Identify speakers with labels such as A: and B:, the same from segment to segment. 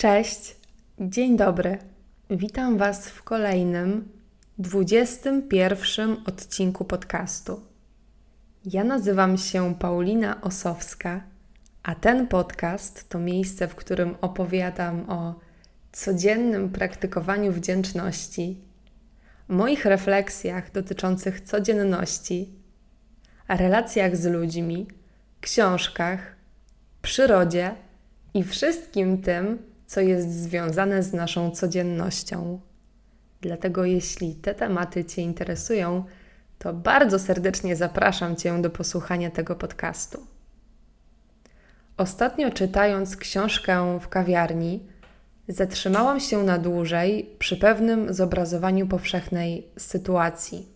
A: Cześć, dzień dobry. Witam Was w kolejnym, 21 odcinku podcastu. Ja nazywam się Paulina Osowska, a ten podcast to miejsce, w którym opowiadam o codziennym praktykowaniu wdzięczności, moich refleksjach dotyczących codzienności, relacjach z ludźmi, książkach, przyrodzie i wszystkim tym, co jest związane z naszą codziennością. Dlatego, jeśli te tematy Cię interesują, to bardzo serdecznie zapraszam Cię do posłuchania tego podcastu. Ostatnio czytając książkę w kawiarni, zatrzymałam się na dłużej przy pewnym zobrazowaniu powszechnej sytuacji.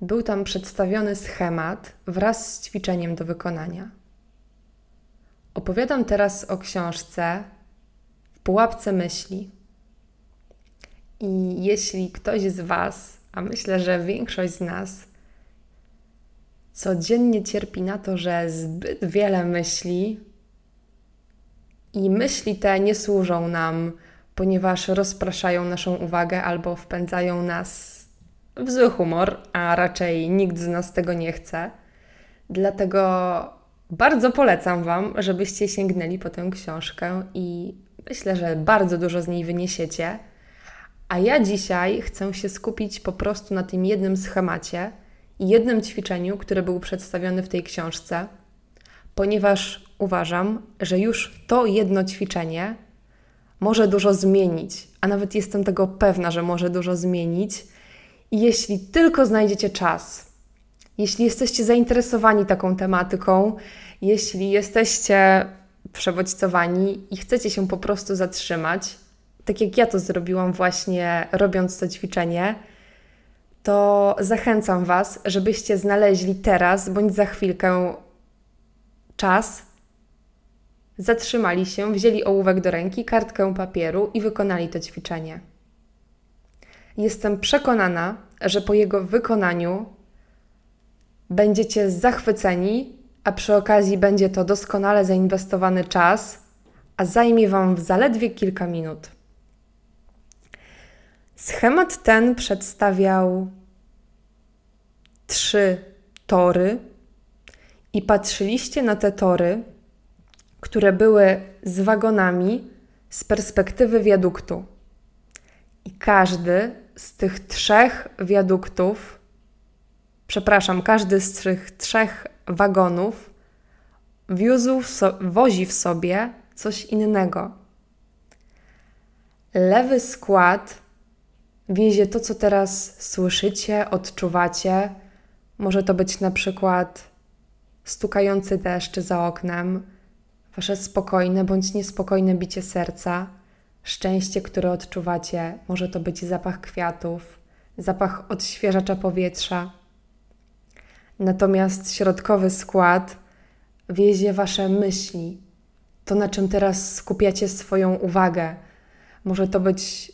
A: Był tam przedstawiony schemat wraz z ćwiczeniem do wykonania. Opowiadam teraz o książce w pułapce myśli. I jeśli ktoś z Was, a myślę, że większość z nas, codziennie cierpi na to, że zbyt wiele myśli i myśli te nie służą nam, ponieważ rozpraszają naszą uwagę albo wpędzają nas w zły humor, a raczej nikt z nas tego nie chce. Dlatego bardzo polecam Wam, żebyście sięgnęli po tę książkę i myślę, że bardzo dużo z niej wyniesiecie. A ja dzisiaj chcę się skupić po prostu na tym jednym schemacie i jednym ćwiczeniu, które był przedstawiony w tej książce, ponieważ uważam, że już to jedno ćwiczenie może dużo zmienić, a nawet jestem tego pewna, że może dużo zmienić. Jeśli tylko znajdziecie czas, jeśli jesteście zainteresowani taką tematyką, jeśli jesteście przebodźcowani i chcecie się po prostu zatrzymać, tak jak ja to zrobiłam właśnie robiąc to ćwiczenie, to zachęcam Was, żebyście znaleźli teraz bądź za chwilkę czas, zatrzymali się, wzięli ołówek do ręki, kartkę papieru i wykonali to ćwiczenie. Jestem przekonana, że po jego wykonaniu będziecie zachwyceni, a przy okazji będzie to doskonale zainwestowany czas, a zajmie Wam zaledwie kilka minut. Schemat ten przedstawiał trzy tory i patrzyliście na te tory, które były z wagonami z perspektywy wiaduktu. I każdy z tych trzech wiaduktów przepraszam, każdy z tych trzech wagonów wiózł, so, wozi w sobie coś innego. Lewy skład wiezie to, co teraz słyszycie, odczuwacie. Może to być na przykład stukający deszcz za oknem, wasze spokojne bądź niespokojne bicie serca, szczęście, które odczuwacie. Może to być zapach kwiatów, zapach odświeżacza powietrza Natomiast środkowy skład wiezie wasze myśli, to na czym teraz skupiacie swoją uwagę. Może to być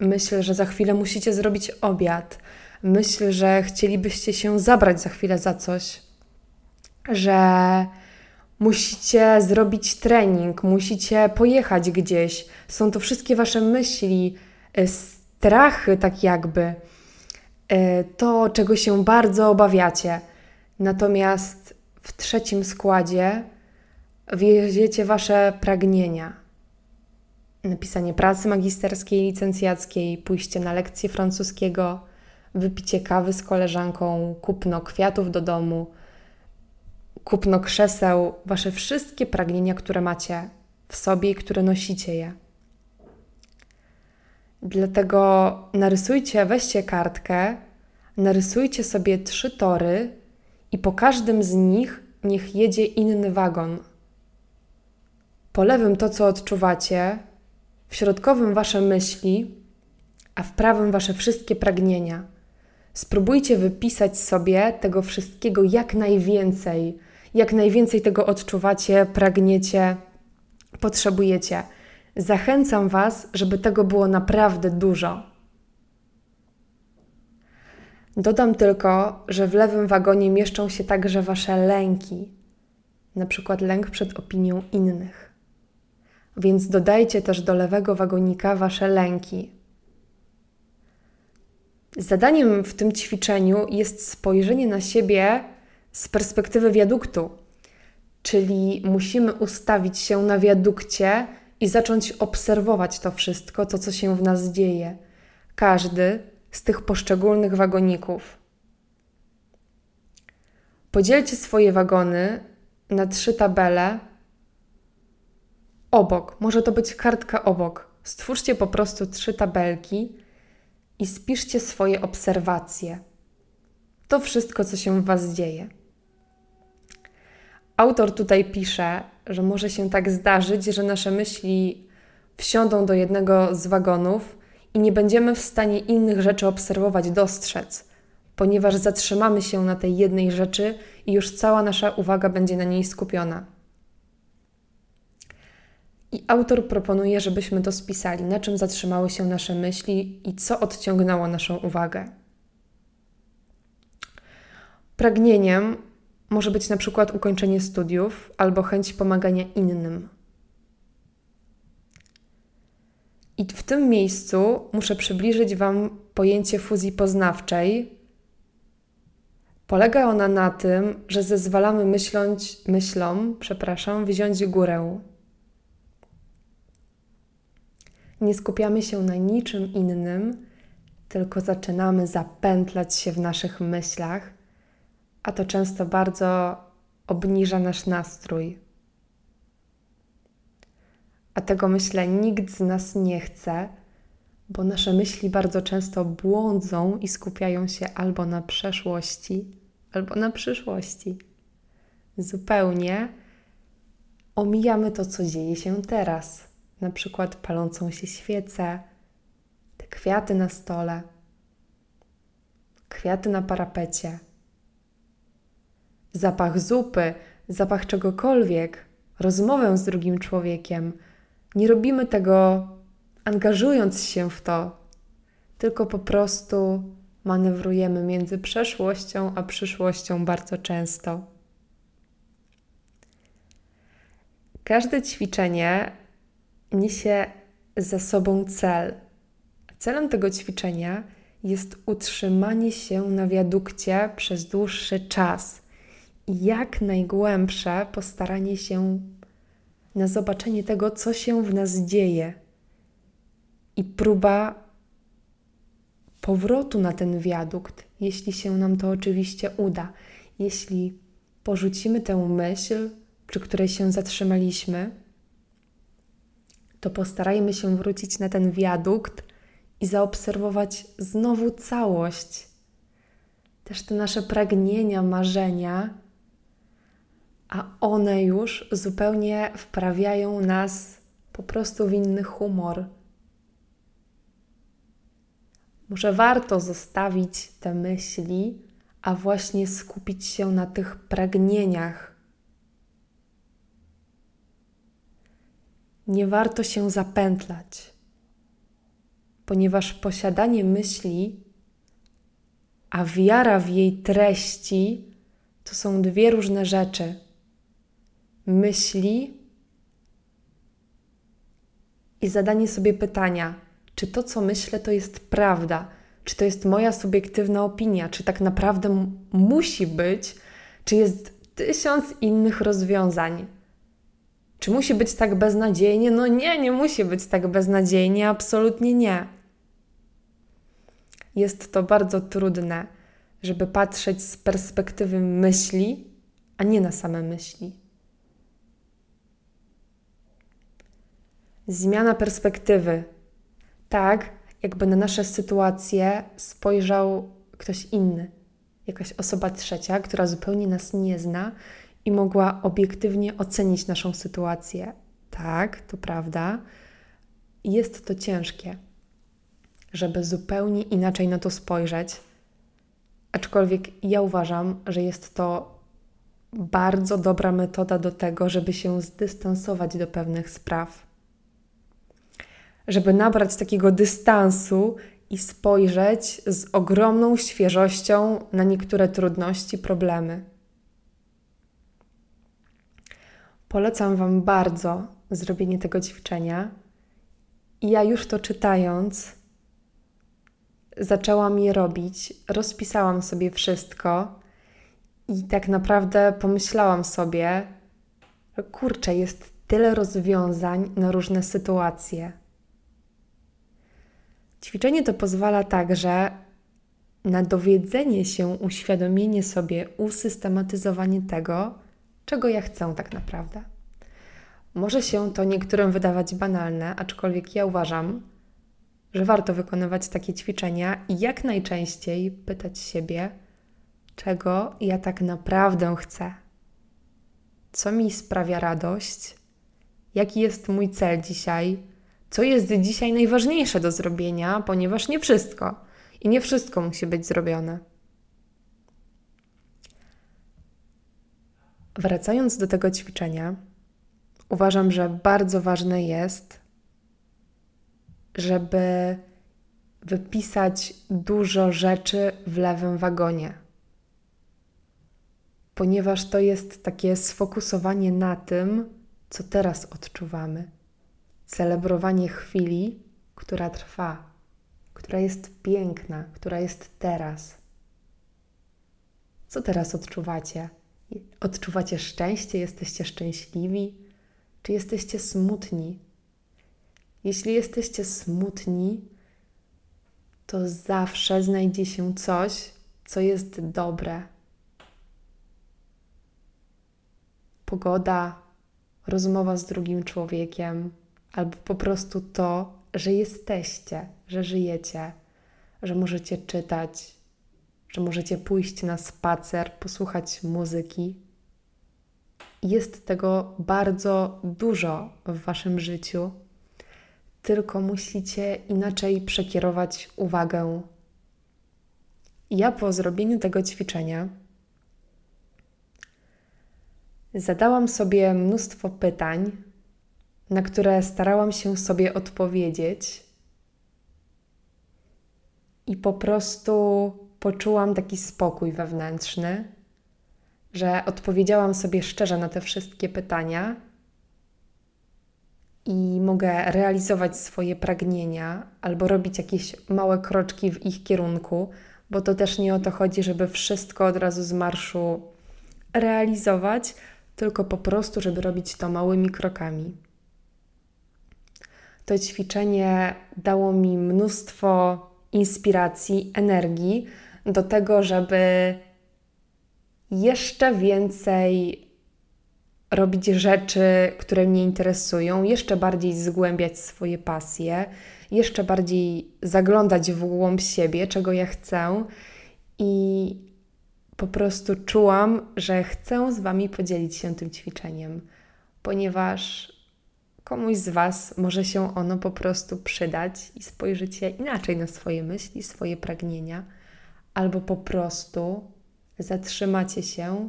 A: myśl, że za chwilę musicie zrobić obiad, myśl, że chcielibyście się zabrać za chwilę za coś, że musicie zrobić trening, musicie pojechać gdzieś. Są to wszystkie wasze myśli, y, strachy, tak jakby to, czego się bardzo obawiacie. Natomiast w trzecim składzie wieziecie Wasze pragnienia. Napisanie pracy magisterskiej, licencjackiej, pójście na lekcję francuskiego, wypicie kawy z koleżanką, kupno kwiatów do domu, kupno krzeseł, Wasze wszystkie pragnienia, które macie w sobie i które nosicie je. Dlatego narysujcie, weźcie kartkę, narysujcie sobie trzy tory i po każdym z nich niech jedzie inny wagon. Po lewym to, co odczuwacie, w środkowym wasze myśli, a w prawym wasze wszystkie pragnienia. Spróbujcie wypisać sobie tego wszystkiego jak najwięcej. Jak najwięcej tego odczuwacie, pragniecie, potrzebujecie. Zachęcam Was, żeby tego było naprawdę dużo. Dodam tylko, że w lewym wagonie mieszczą się także Wasze lęki, na przykład lęk przed opinią innych. więc dodajcie też do lewego wagonika wasze lęki. Zadaniem w tym ćwiczeniu jest spojrzenie na siebie z perspektywy wiaduktu, czyli musimy ustawić się na wiadukcie i zacząć obserwować to wszystko, to co się w nas dzieje. Każdy z tych poszczególnych wagoników. Podzielcie swoje wagony na trzy tabele obok. Może to być kartka obok. Stwórzcie po prostu trzy tabelki i spiszcie swoje obserwacje. To wszystko, co się w Was dzieje. Autor tutaj pisze, że może się tak zdarzyć, że nasze myśli wsiądą do jednego z wagonów i nie będziemy w stanie innych rzeczy obserwować, dostrzec, ponieważ zatrzymamy się na tej jednej rzeczy i już cała nasza uwaga będzie na niej skupiona. I autor proponuje, żebyśmy to spisali, na czym zatrzymały się nasze myśli i co odciągnęło naszą uwagę. Pragnieniem może być na przykład ukończenie studiów albo chęć pomagania innym. I w tym miejscu muszę przybliżyć Wam pojęcie fuzji poznawczej. Polega ona na tym, że zezwalamy myśląc, myślom, przepraszam, wziąć górę. Nie skupiamy się na niczym innym, tylko zaczynamy zapętlać się w naszych myślach, a to często bardzo obniża nasz nastrój. A tego myślę nikt z nas nie chce, bo nasze myśli bardzo często błądzą i skupiają się albo na przeszłości, albo na przyszłości. Zupełnie omijamy to, co dzieje się teraz na przykład palącą się świecę, te kwiaty na stole, kwiaty na parapecie, zapach zupy, zapach czegokolwiek, rozmowę z drugim człowiekiem. Nie robimy tego angażując się w to, tylko po prostu manewrujemy między przeszłością a przyszłością bardzo często. Każde ćwiczenie niesie ze sobą cel. Celem tego ćwiczenia jest utrzymanie się na wiadukcie przez dłuższy czas i jak najgłębsze postaranie się na zobaczenie tego, co się w nas dzieje, i próba powrotu na ten wiadukt, jeśli się nam to oczywiście uda. Jeśli porzucimy tę myśl, przy której się zatrzymaliśmy, to postarajmy się wrócić na ten wiadukt i zaobserwować znowu całość. Też te nasze pragnienia, marzenia, a one już zupełnie wprawiają nas po prostu w inny humor. Może warto zostawić te myśli, a właśnie skupić się na tych pragnieniach nie warto się zapętlać, ponieważ posiadanie myśli, a wiara w jej treści to są dwie różne rzeczy. Myśli i zadanie sobie pytania, czy to, co myślę, to jest prawda, czy to jest moja subiektywna opinia, czy tak naprawdę musi być, czy jest tysiąc innych rozwiązań. Czy musi być tak beznadziejnie? No nie, nie musi być tak beznadziejnie, absolutnie nie. Jest to bardzo trudne, żeby patrzeć z perspektywy myśli, a nie na same myśli. Zmiana perspektywy. Tak, jakby na nasze sytuacje spojrzał ktoś inny, jakaś osoba trzecia, która zupełnie nas nie zna i mogła obiektywnie ocenić naszą sytuację. Tak, to prawda. Jest to ciężkie, żeby zupełnie inaczej na to spojrzeć. Aczkolwiek ja uważam, że jest to bardzo dobra metoda do tego, żeby się zdystansować do pewnych spraw. Żeby nabrać takiego dystansu i spojrzeć z ogromną świeżością na niektóre trudności, problemy. Polecam Wam bardzo zrobienie tego ćwiczenia. I ja już to czytając, zaczęłam je robić, rozpisałam sobie wszystko i tak naprawdę pomyślałam sobie, kurczę, jest tyle rozwiązań na różne sytuacje. Ćwiczenie to pozwala także na dowiedzenie się, uświadomienie sobie, usystematyzowanie tego, czego ja chcę tak naprawdę. Może się to niektórym wydawać banalne, aczkolwiek ja uważam, że warto wykonywać takie ćwiczenia i jak najczęściej pytać siebie, czego ja tak naprawdę chcę, co mi sprawia radość, jaki jest mój cel dzisiaj, co jest dzisiaj najważniejsze do zrobienia, ponieważ nie wszystko i nie wszystko musi być zrobione. Wracając do tego ćwiczenia, uważam, że bardzo ważne jest, żeby wypisać dużo rzeczy w lewym wagonie, ponieważ to jest takie sfokusowanie na tym, co teraz odczuwamy, celebrowanie chwili, która trwa, która jest piękna, która jest teraz. Co teraz odczuwacie? Odczuwacie szczęście? Jesteście szczęśliwi? Czy jesteście smutni? Jeśli jesteście smutni, to zawsze znajdzie się coś, co jest dobre. Pogoda, rozmowa z drugim człowiekiem, albo po prostu to, że jesteście, że żyjecie, że możecie czytać, że możecie pójść na spacer, posłuchać muzyki. Jest tego bardzo dużo w Waszym życiu, tylko musicie inaczej przekierować uwagę. Ja po zrobieniu tego ćwiczenia zadałam sobie mnóstwo pytań, na które starałam się sobie odpowiedzieć, i po prostu poczułam taki spokój wewnętrzny, że odpowiedziałam sobie szczerze na te wszystkie pytania i mogę realizować swoje pragnienia albo robić jakieś małe kroczki w ich kierunku, bo to też nie o to chodzi, żeby wszystko od razu z marszu realizować, tylko po prostu, żeby robić to małymi krokami. To ćwiczenie dało mi mnóstwo inspiracji, energii do tego, żeby jeszcze więcej robić rzeczy, które mnie interesują, jeszcze bardziej zgłębiać swoje pasje, jeszcze bardziej zaglądać w głąb siebie, czego ja chcę. I po prostu czułam, że chcę z Wami podzielić się tym ćwiczeniem, ponieważ komuś z Was może się ono po prostu przydać i spojrzycie inaczej na swoje myśli, swoje pragnienia, albo po prostu zatrzymacie się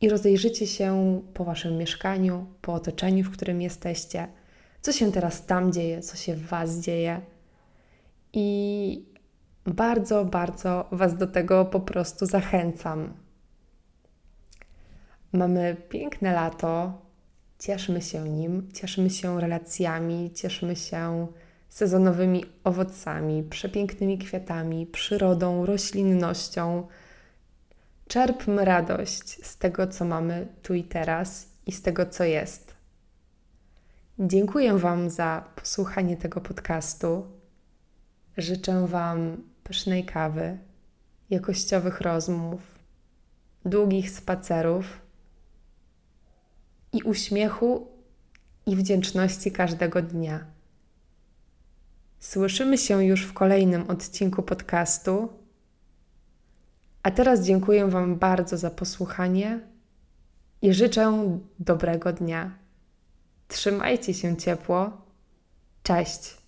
A: i rozejrzycie się po Waszym mieszkaniu, po otoczeniu, w którym jesteście, co się teraz tam dzieje, co się w Was dzieje. I bardzo, bardzo Was do tego po prostu zachęcam. Mamy piękne lato, cieszmy się nim, cieszmy się relacjami, cieszmy się sezonowymi owocami, przepięknymi kwiatami, przyrodą, roślinnością. Czerpmy radość z tego, co mamy tu i teraz i z tego, co jest. Dziękuję Wam za posłuchanie tego podcastu. Życzę Wam pysznej kawy, jakościowych rozmów, długich spacerów i uśmiechu i wdzięczności każdego dnia. Słyszymy się już w kolejnym odcinku podcastu. A teraz dziękuję Wam bardzo za posłuchanie i życzę dobrego dnia. Trzymajcie się ciepło. Cześć.